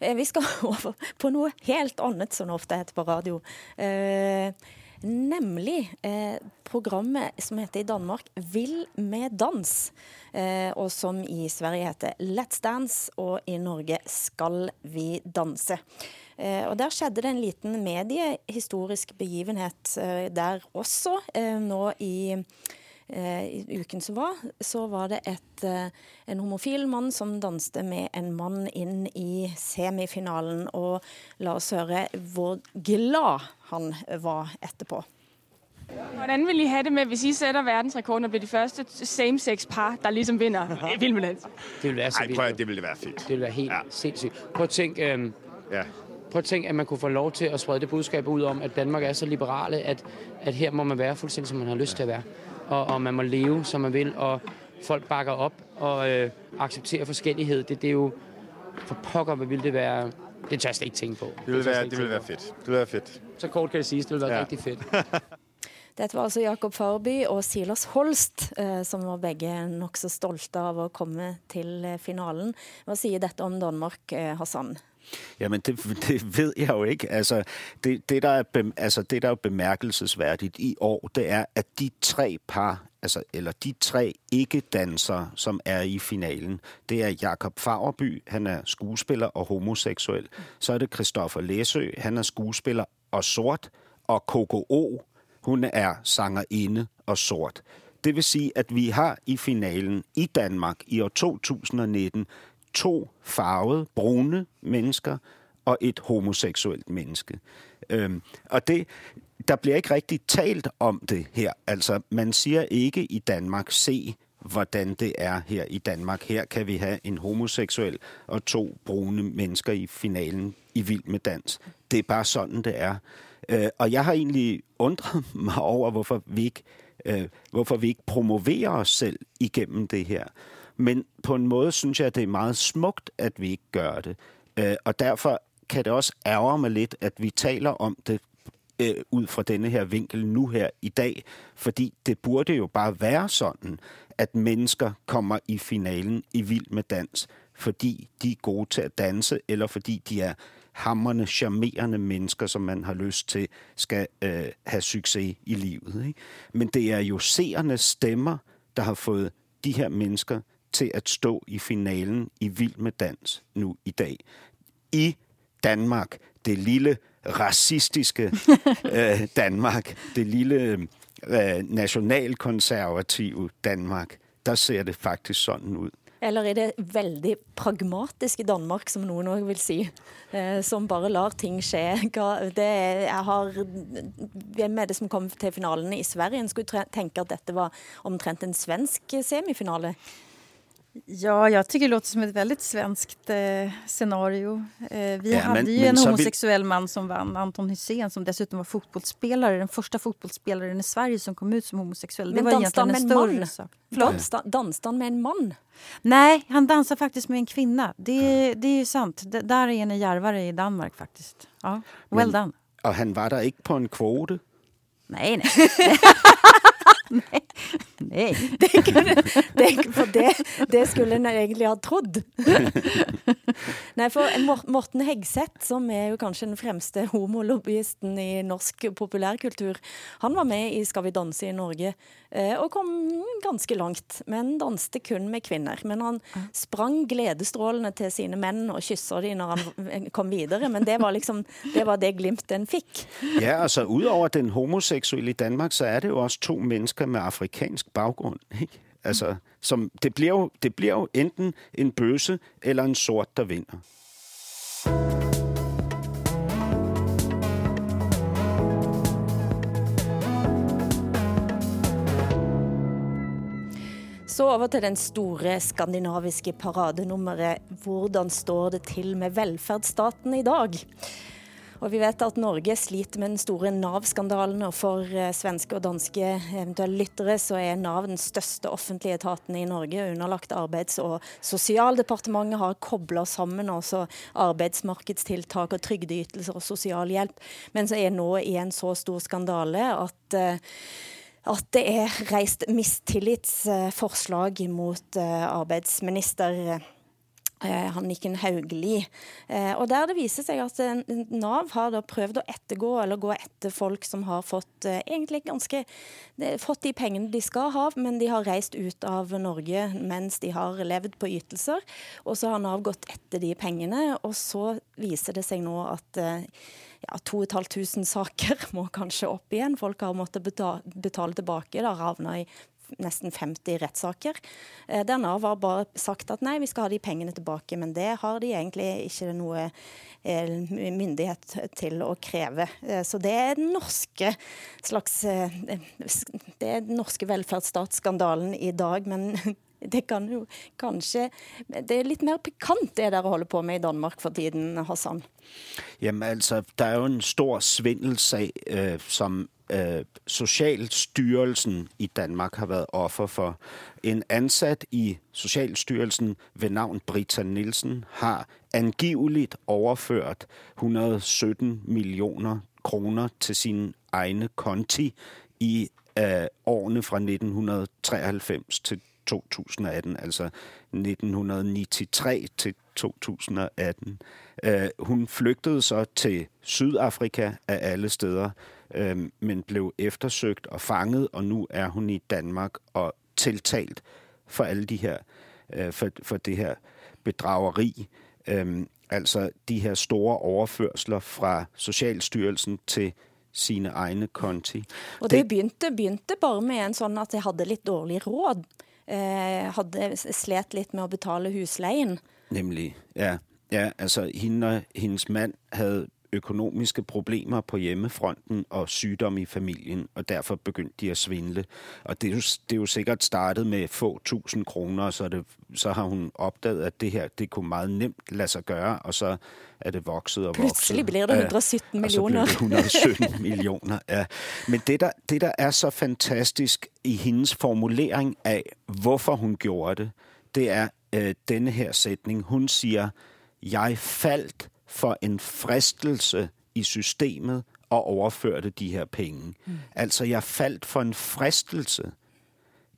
Mm. Vi skal over på noe helt annet, som ofte heter på radio. Uh, Nemlig eh, programmet som heter i Danmark 'Vill med dans', eh, og som i Sverige heter 'Let's Dance', og i Norge 'Skal vi danse'. Eh, og Der skjedde det en liten mediehistorisk begivenhet eh, der også, eh, nå i i uken som var, så var det et, eh, en homofil mann som danste med en mann inn i semifinalen. Og la oss høre hvor glad han var etterpå. Hvordan vil I have det med, hvis I sætter verdensrekorden og bliver de første same-sex-par, der ligesom vinder Vild med Dans? Det vil være så Ej, prøv at, det ville være fedt. Det vil være helt ja. sindssygt. Prøv at tænke, øhm, ja. prøv at tænke, at man kunne få lov til at sprede det budskab ud om, at Danmark er så liberale, at, at her må man være fuldstændig, som man har lyst til at være og, og man må leve, som man vil, og folk bakker op og øh, accepterer forskellighed. Det, det er jo for pokker, hvad vil det være... Det tør jeg slet ikke tænke på. Det vil, være, det vil være fedt. Det vil være fedt. Så kort kan det siges, det vil være ja. rigtig fedt. Dette var altså Jakob Farby og Silas Holst, eh, som var begge nokså stolte av å komme til eh, finalen. Hva sier dette om Danmark, eh, Hassan? Jamen, det, det ved jeg jo ikke. Altså det, det, der er, bem, altså, det, der er bemærkelsesværdigt i år, det er, at de tre par, altså, eller de tre ikke-dansere, som er i finalen, det er Jakob Fagerby, han er skuespiller og homoseksuel. Så er det Christoffer Læsø, han er skuespiller og sort. Og KKO, hun er sangerinde og sort. Det vil sige, at vi har i finalen i Danmark i år 2019 to farvede, brune mennesker og et homoseksuelt menneske. Øhm, og det, der bliver ikke rigtig talt om det her. Altså, man siger ikke i Danmark, se hvordan det er her i Danmark. Her kan vi have en homoseksuel og to brune mennesker i finalen i Vild med Dans. Det er bare sådan, det er. Øh, og jeg har egentlig undret mig over, hvorfor vi ikke, øh, hvorfor vi ikke promoverer os selv igennem det her. Men på en måde synes jeg, at det er meget smukt, at vi ikke gør det. Øh, og derfor kan det også ærge mig lidt, at vi taler om det øh, ud fra denne her vinkel nu her i dag. Fordi det burde jo bare være sådan, at mennesker kommer i finalen i Vild med Dans, fordi de er gode til at danse, eller fordi de er hammerne, charmerende mennesker, som man har lyst til, skal øh, have succes i livet. Ikke? Men det er jo seernes stemmer, der har fået de her mennesker til at stå i finalen i Vild med Dans nu i dag. I Danmark, det lille racistiske øh, Danmark, det lille øh, nationalkonservative Danmark, der ser det faktisk sådan ud. Eller er det veldig pragmatiske Danmark, som noen også vil si, eh, som bare lar ting skje? Det jeg har, hvem er det som kom til finalen i Sverige? En skulle tenke at dette var omtrent en svensk semifinale. Ja, jag tycker det låter som ett väldigt svenskt eh, scenario. Eh, vi Ja, hade men- ju men en så vi- homosexuell man som vann, Anton Hysén, som dessutom var fotbollsspelare. Den första fotbollsspelaren i Sverige som kom ut som homosexuell. Det Men var dansade egentligen en större man? sak. Dansa- Dansade han med en man? Nej, han dansar faktiskt med en kvinna. Det, det är ju sant. Det, där är ni djärvare i Danmark faktiskt. Ja, well Men- done. Og han var der ikke på en kvote? Nej, nej. nej. Nej. Det, for det, det skulle en egentlig ha trodd. Nei, for Mor- Morten Hegseth, som er jo kanskje den fremste homolobbyisten i norsk populærkultur, han var med i Skal vi danse i Norge eh, og kom ganske langt, men danste kun med kvinner. Men han sprang gledesstrålende til sine menn og kyssa dem når han kom videre, men det var liksom det, var det glimtet en fikk. Ja, altså udover den homoseksuelle i Danmark, så er det jo også to mennesker med afrikansk amerikansk baggrund. Ikke? Altså, som, det, bliver jo, det bliver jo enten en bøse eller en sort, der vinder. Så over til den store skandinaviske paradenummeret. Hvordan står det til med velferdsstaten i dag? Og vi vet at Norge sliter med den store Nav-skandalen, og for eh, svenske og danske eventuelle lyttere så er Nav den største offentlige etaten i Norge, underlagt Arbeids- og sosialdepartementet, har kobla sammen også arbeidsmarkedstiltak og trygdeytelser og sosialhjelp, men så er nå i en så stor skandale at eh, at det er reist mistillitsforslag mot eh, arbeidsminister Hanniken Hauglie. Eh, eh og der det viser seg at eh, Nav har da prøvd å ettergå eller gå etter folk som har fått eh, egentlig ganske fått de pengene de skal ha, men de har reist ut av Norge mens de har levd på ytelser. Og så har Nav gått etter de pengene, og så viser det seg nå at ja, 2500 saker må kanskje opp igjen. Folk har måttet betale, betale tilbake. Det har ravna i nesten 50 rettssaker. Eh, Der Nav har bare sagt at nei, vi skal ha de pengene tilbake, men det har de egentlig ikke noe eh, myndighet til å kreve. Eh, så det er den norske slags eh, Det er den norske velferdsstatsskandalen i dag, men det kan jo kanskje Det er litt mer pikant det dere holder på med i Danmark for tiden, Hassan. Jamen altså, det er jo en stor svindelsag, øh, som øh, Socialstyrelsen i Danmark har været offer for. En ansat i Socialstyrelsen ved navn Britta Nielsen har angiveligt overført 117 millioner kroner til sine egne konti i øh, årene fra 1993 til 2018, altså 1993 til 2018. Øh, hun flygtede så til Sydafrika af alle steder, øh, men blev eftersøgt og fanget, og nu er hun i Danmark og tiltalt for alle de her, øh, for, for det her bedrageri. Øh, altså de her store overførsler fra Socialstyrelsen til sine egne konti. Og det begynte, begynte bare med en sånn at jeg hadde litt dårlig råd. Eh, hadde slet litt med å betale husleien. Nemlig, ja. Ja, altså hende og hendes mand havde økonomiske problemer på hjemmefronten og sygdom i familien, og derfor begyndte de at svindle. Og det er jo, det er jo sikkert startet med få tusind kroner, så, det, så har hun opdaget, at det her, det kunne meget nemt lade sig gøre, og så er det vokset og vokset. Pludselig bliver det Ja, 117 Og så millioner. det 117 millioner, ja. Men det der, det, der er så fantastisk i hendes formulering af, hvorfor hun gjorde det, det er øh, denne her sætning. Hun siger, jeg faldt for en fristelse i systemet og overførte de her penge. Mm. Altså, jeg faldt for en fristelse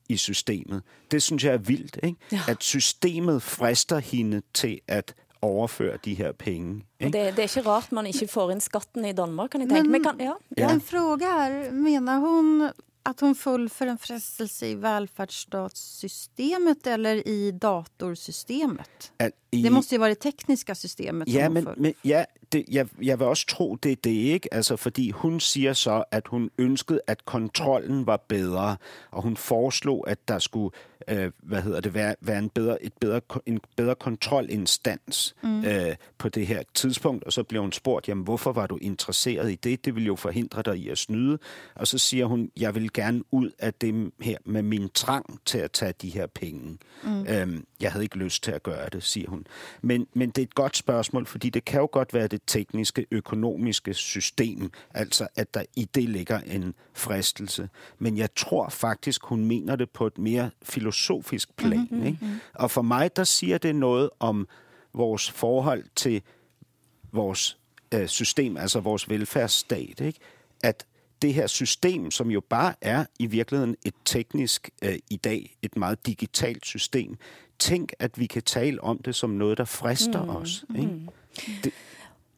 i systemet. Det synes jeg er vildt, ikke? Ja. At systemet frister hende til at overføre de her penge. Og Ikke? det, det er ikke rart man ikke får inn skatten i Danmark, kan jeg tenke. Men, kan, ja, Ja. En fråga här. Menar hon att hon föll för en frestelse i välfärdsstatssystemet eller i datorsystemet? At i, Det måste ju vara det tekniska systemet. Ja, men, men, ja det, jeg, jeg vil også tro, det er det ikke. Altså, fordi hun siger så, at hun ønskede, at kontrollen var bedre, og hun foreslog, at der skulle øh, hvad hedder det, være, være en, bedre, et bedre, en bedre kontrolinstans mm. øh, på det her tidspunkt. Og så bliver hun spurgt, jamen hvorfor var du interesseret i det? Det vil jo forhindre dig i at snyde. Og så siger hun, jeg vil gerne ud af det her med min trang til at tage de her penge. Mm. Øhm, jeg havde ikke lyst til at gøre det, siger hun. Men, men det er et godt spørgsmål, fordi det kan jo godt være det tekniske, økonomiske system, altså at der i det ligger en fristelse. Men jeg tror faktisk, hun mener det på et mere filosofisk plan. Mm-hmm. Ikke? Og for mig, der siger det noget om vores forhold til vores øh, system, altså vores velfærdsstat. Ikke? At det her system, som jo bare er i virkeligheden et teknisk øh, i dag, et meget digitalt system, tænk, at vi kan tale om det som noget, der frister mm. os. Ikke? Mm. Det,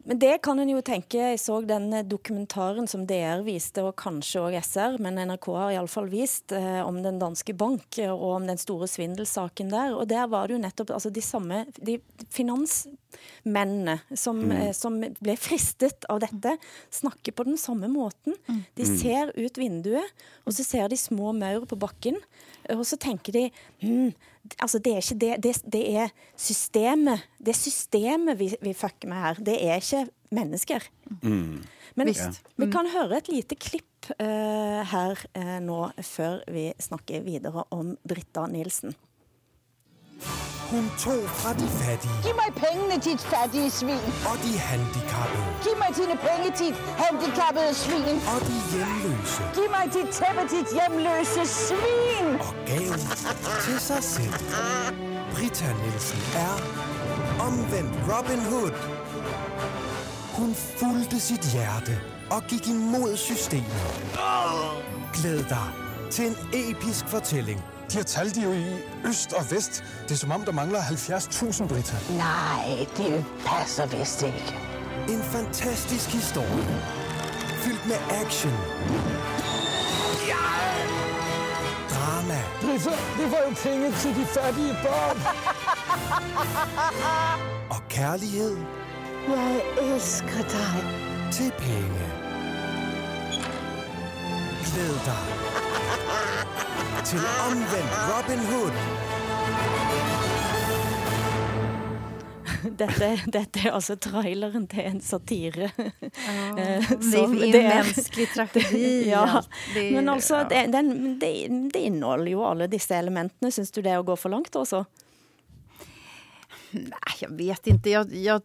men det kan en jo tenke. Jeg så den eh, dokumentaren som DR viste, og kanskje òg SR, men NRK har i fall vist, eh, om den danske bank eh, og om den store svindelsaken der. Og der var det jo nettopp altså de samme de finansmennene som, mm. eh, som ble fristet av dette, snakker på den samme måten. Mm. De mm. ser ut vinduet, og så ser de små maur på bakken, og så tenker de hm, altså det er ikke det, det, det er systemet. Det er systemet vi, vi fucker med her. Det er ikke mennesker. Mm. Men ja. vi kan høre et lite klipp uh, her uh, nå, før vi snakker videre om Britta Nielsen. Hun tog fra de fattige. Giv mig pengene, dit fattige svin. Og de handicappede. Giv mig dine penge, dit handicappede svin. Og de hjemløse. Giv mig dit tæppe, dit hjemløse svin. Og gav til sig selv. Britta Nielsen er omvendt Robin Hood. Hun fulgte sit hjerte og gik imod systemet. Glæd dig til en episk fortælling de har talt de jo i øst og vest. Det er som om, der mangler 70.000, Britta. Nej, det passer vist ikke. En fantastisk historie. Fyldt med action. Ja! Drama. Britta, vi får jo penge til de fattige børn. og kærlighed. Jeg elsker dig. Til penge. Glæd dig til omvendt Robin Hood. Dette, dette, er altså traileren til en satire. Ja, eh, det er en menneskelig tragedi. ja, det, men altså, det, den, det, det inneholder jo alle disse elementene. Syns du det er å gå for langt, også? Nej, jag vet inte. Jag, jag,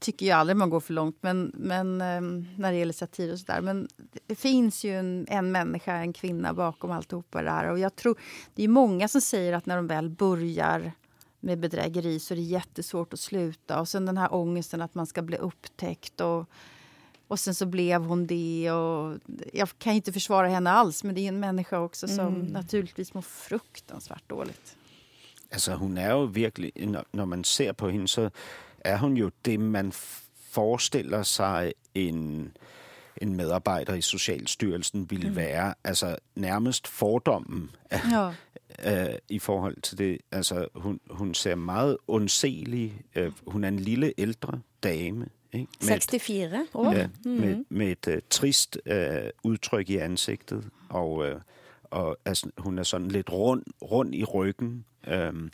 tycker ju aldrig man går för långt men, men, ehm, när det gäller satir och sådär. Men det finns ju en, en människa, en kvinna bakom alltihopa det här. Och jag tror, det är många som säger att när de väl börjar med bedrägeri så är det jättesvårt att sluta. Och sen den här ångesten att man ska bli upptäckt. Och, och sen så blev hon det. Och jag kan inte försvara henne alls men det är en människa också som mm. naturligtvis mår fruktansvärt dåligt. Altså, hun er jo virkelig, når man ser på hende, så er hun jo det, man forestiller sig en, en medarbejder i Socialstyrelsen ville mm. være. Altså nærmest fordommen ja. øh, i forhold til det. Altså, hun, hun ser meget undselig. Øh, hun er en lille ældre dame. Ikke? Med 64 år. Ja, mm. med, med et uh, trist uh, udtryk i ansigtet. Og, uh, og altså, hun er sådan lidt rund, rund i ryggen. Øhm,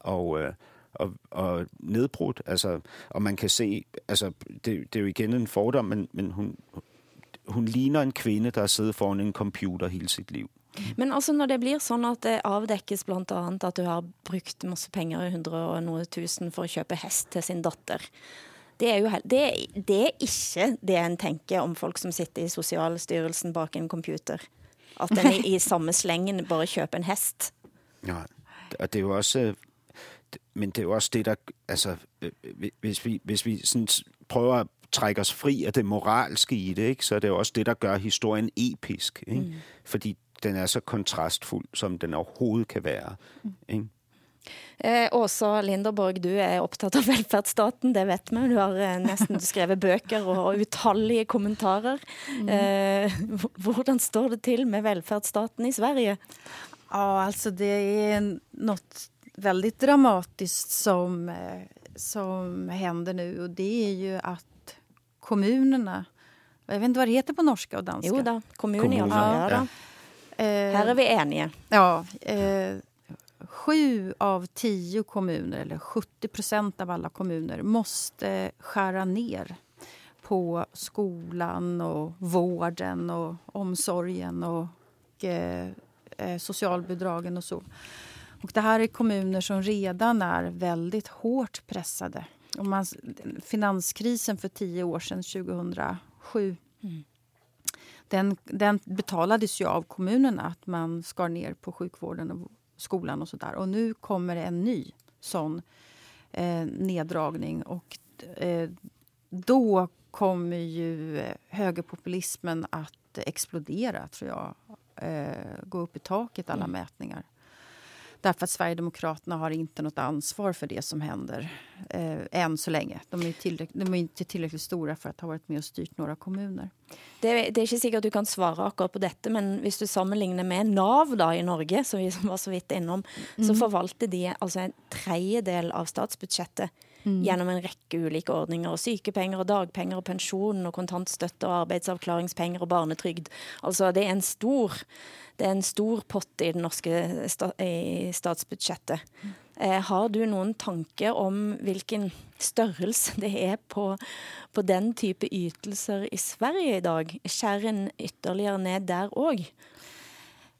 og, øh, og, og nedbrudt. Altså, og man kan se, altså, det, det er jo igen en fordom, men, men hun, hun ligner en kvinde, der har siddet foran en computer hele sit liv. Men altså når det blir sånn at det avdekkes annet at du har brukt masse penger, 100 og noe tusen, for å kjøpe hest til sin datter, det er jo det, det er ikke det en tenker om folk som sitter i Sosialstyrelsen bak en computer. At en i, i samme slengen bare kjøper en hest. Ja, og det er jo også... Men det er jo også det, der... Altså, øh, hvis vi, hvis vi sådan prøver at trække os fri af det moralske i det, ikke, så er det jo også det, der gør historien episk. Ikke? Mm. Fordi den er så kontrastfuld, som den overhovedet kan være. Mm. Ikke? Eh, Åsa Linderborg, du er opptatt av velferdsstaten, det vet vi. Du har eh, nesten skrevet bøker og utallige kommentarer. Mm. Eh, hvordan står det til med velferdsstaten i Sverige? Ja, alltså det är något väldigt dramatiskt som, eh, som händer nu och det är ju att kommunerna, jag vet inte vad det heter på norska och danska. Jo da, kommun i alla fall. Ja, da. Eh, Här är vi eniga. Ja. Eh, sju av tio kommuner, eller 70 procent av alla kommuner, måste skära ner på skolan och vården och omsorgen och eh, eh, socialbidragen och så. Och det här är kommuner som redan är väldigt hårt pressade. Och man, finanskrisen för tio år sedan, 2007 Mm. den, den betalades ju av kommunerna, att man skar ner på sjukvården och skolan och sådär. Och nu kommer det en ny sån eh, neddragning. Och eh, då kommer ju eh, högerpopulismen att explodera, tror jag. Eh, gå upp i taket, alla Mm. mätningar. Därför att Sverigedemokraterna har inte något ansvar för det som händer eh, än så länge. De är, de är inte tillräckligt stora för att ha varit med och styrt några kommuner. Det, det er ikke sikkert du kan akkurat på dette, men hvis du sammenligner med Nav da i Norge, som vi var så vidt innom, så Mhm. forvalter de altså en tredjedel av statsbudsjettet Mm. gjennom en rekke ulike ordninger. Sykepenger og dagpenger og pensjon og kontantstøtte og arbeidsavklaringspenger og barnetrygd. Altså det er en stor, det er en stor pott i det norske sta, i statsbudsjettet. Eh, har du noen tanke om hvilken størrelse det er på, på den type ytelser i Sverige i dag? Skjærer en ytterligere ned der òg?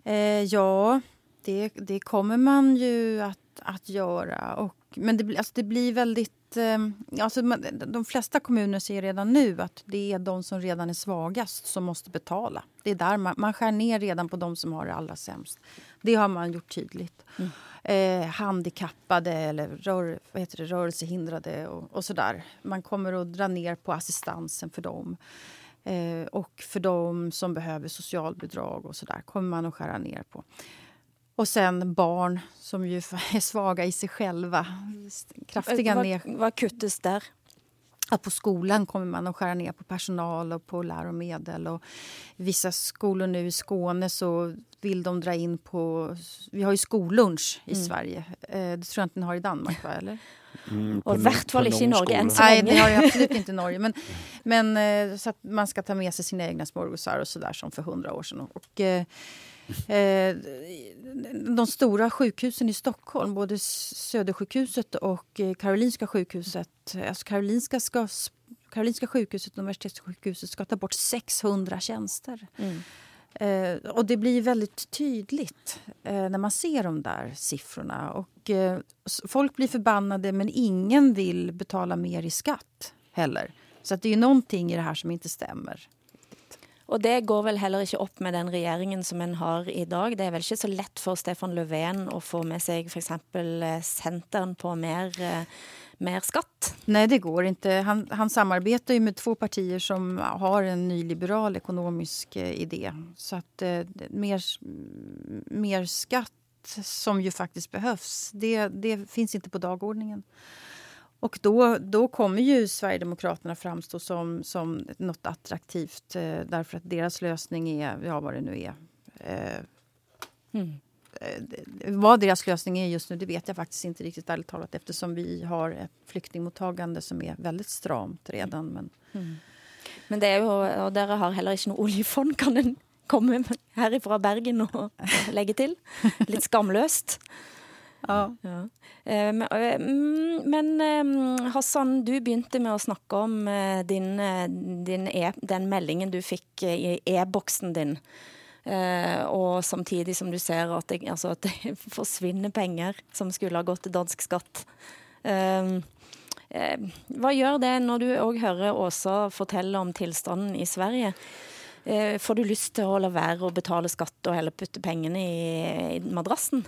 Eh, ja, det, det kommer man ju att, att göra. Och, men det, blir- alltså det blir väldigt... Eh, alltså de flesta kommuner ser redan nu att det är de som redan är svagast som måste betala. Det är där man, man skär ner redan på de som har det allra sämst. Det har man gjort tydligt. Eh, handikappade eller rör, vad heter det, rörelsehindrade och, och sådär. Man kommer att dra ner på assistansen för dem. Eh, och för de som behöver socialbidrag och sådär kommer man att skära ner på. Och sen barn som ju är svaga i sig själva. Kraftiga Vad, ner... vad kuttes där? Att på skolan kommer man att skära ner på personal och på läromedel. Och vissa skolor nu i Skåne så vill de dra in på... Vi har ju skollunch i Mm. Sverige. Eh, det tror jag inte ni har i Danmark, va? Eller? Mm, Og i hvert fall ikke i Norge enn så Nej, länge. det har jag absolut inte i Norge. Men, men eh, så att man ska ta med sig sina egna smörgåsar och sådär som för hundra år sedan. Och, eh, eh, de stora sjukhusen i Stockholm, både Södersjukhuset och eh, Karolinska sjukhuset. Alltså Karolinska, ska, Karolinska sjukhuset och Universitetssjukhuset ska ta bort 600 tjänster. Mm. Eh, och det blir väldigt tydligt eh, när man ser de där siffrorna. Och, eh, folk blir förbannade men ingen vill betala mer i skatt heller. Så att det är någonting i det här som inte stämmer. Og det går vel heller ikke opp med den regjeringen som en har i dag. Det er vel ikke så lett for Stefan Löfven å få med seg f.eks. Centern eh, på mer, eh, mer skatt. Nej, det går inte. Han, han samarbetar ju med två partier som har en nyliberal ekonomisk eh, idé. Så att eh, mer, mer skatt som ju faktiskt behövs, det, det finns inte på dagordningen. Och då, då kommer ju Sverigedemokraterna framstå som, som något attraktivt eh, därför att deras lösning är, ja vad det nu är. Eh, Mm. eh, vad deras lösning är just nu det vet jag faktiskt inte riktigt ärligt talat eftersom vi har ett flyktingmottagande som är väldigt stramt redan. Men, Mm. Men det er jo, og dere har heller ikke noe oljefond, kan en komme her fra Bergen og legge til. Litt skamløst. Ja. ja. Eh, men, eh, mm, men ehm, Hassan, du begynte med att snacka om eh, din, din e den meldingen du fick i e-boksen din. och samtidigt som du ser att det, alltså att det försvinner pengar som skulle ha gått till dansk skatt. Ehm, ehm, Vad gör det när du också hör Åsa berätta om tillståndet i Sverige? Får du lust til å la være å betale skatt och heller putte pengene i, i madrassen?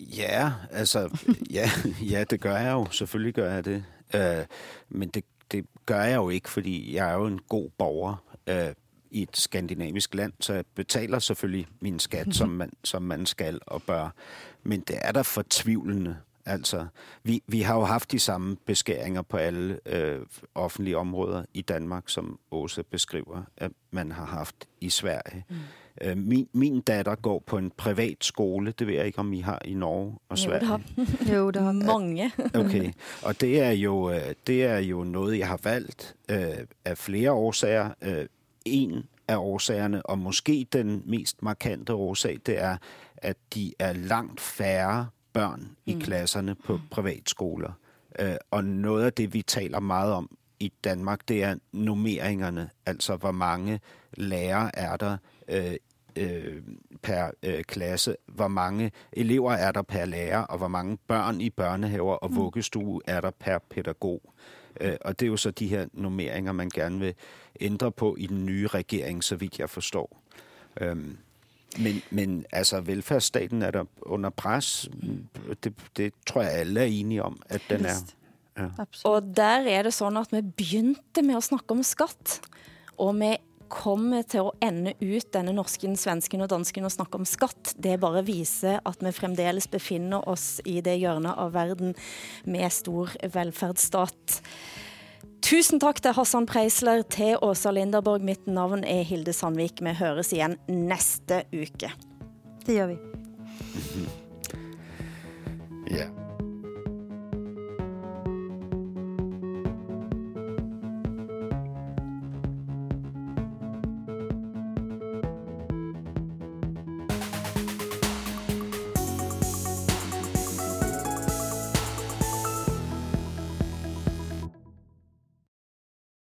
Ja, altså, ja, ja, det gør jeg jo. Selvfølgelig gør jeg det. Øh, men det, det gør jeg jo ikke, fordi jeg er jo en god borger øh, i et skandinavisk land, så jeg betaler selvfølgelig min skat, som man, som man skal og bør. Men det er da fortvivlende, Altså, vi, vi har jo haft de samme beskæringer på alle øh, offentlige områder i Danmark, som Åse beskriver, at man har haft i Sverige. Mm. Øh, min, min datter går på en privat skole, det ved jeg ikke, om I har i Norge og Jo, det Sverige. har Jo, det har mange. Okay, og det er jo øh, det er jo noget jeg har valgt øh, af flere årsager. Øh, en af årsagerne, og måske den mest markante årsag, det er, at de er langt færre børn i Mm. klasserne på privatskoler. Øh, og noget af det, vi taler meget om i Danmark, det er nummeringerne, altså hvor mange lærere er der øh, øh, per øh, klasse, hvor mange elever er der per lærer, og hvor mange børn i børnehaver og vuggestue er der per pædagog. Øh, og det er jo så de her nummeringer, man gerne vil ændre på i den nye regering, så vidt jeg forstår. Øhm, men, men altså, velfærdsstaten er der under pres. Det, det tror jeg alle er enige om, at den er. Ja. Og der er det sånn at vi begynte med å snakke om skatt, og vi kommer til å ende ut denne norsken, svensken og dansken og snakke om skatt. Det bare viser at vi fremdeles befinner oss i det hjørnet av verden med stor velferdsstat. Tusen takk til Hassan Preisler, til Åsa Linderborg. Mitt navn er Hilde Sandvik. Vi høres igjen neste uke. Det gjør vi. yeah.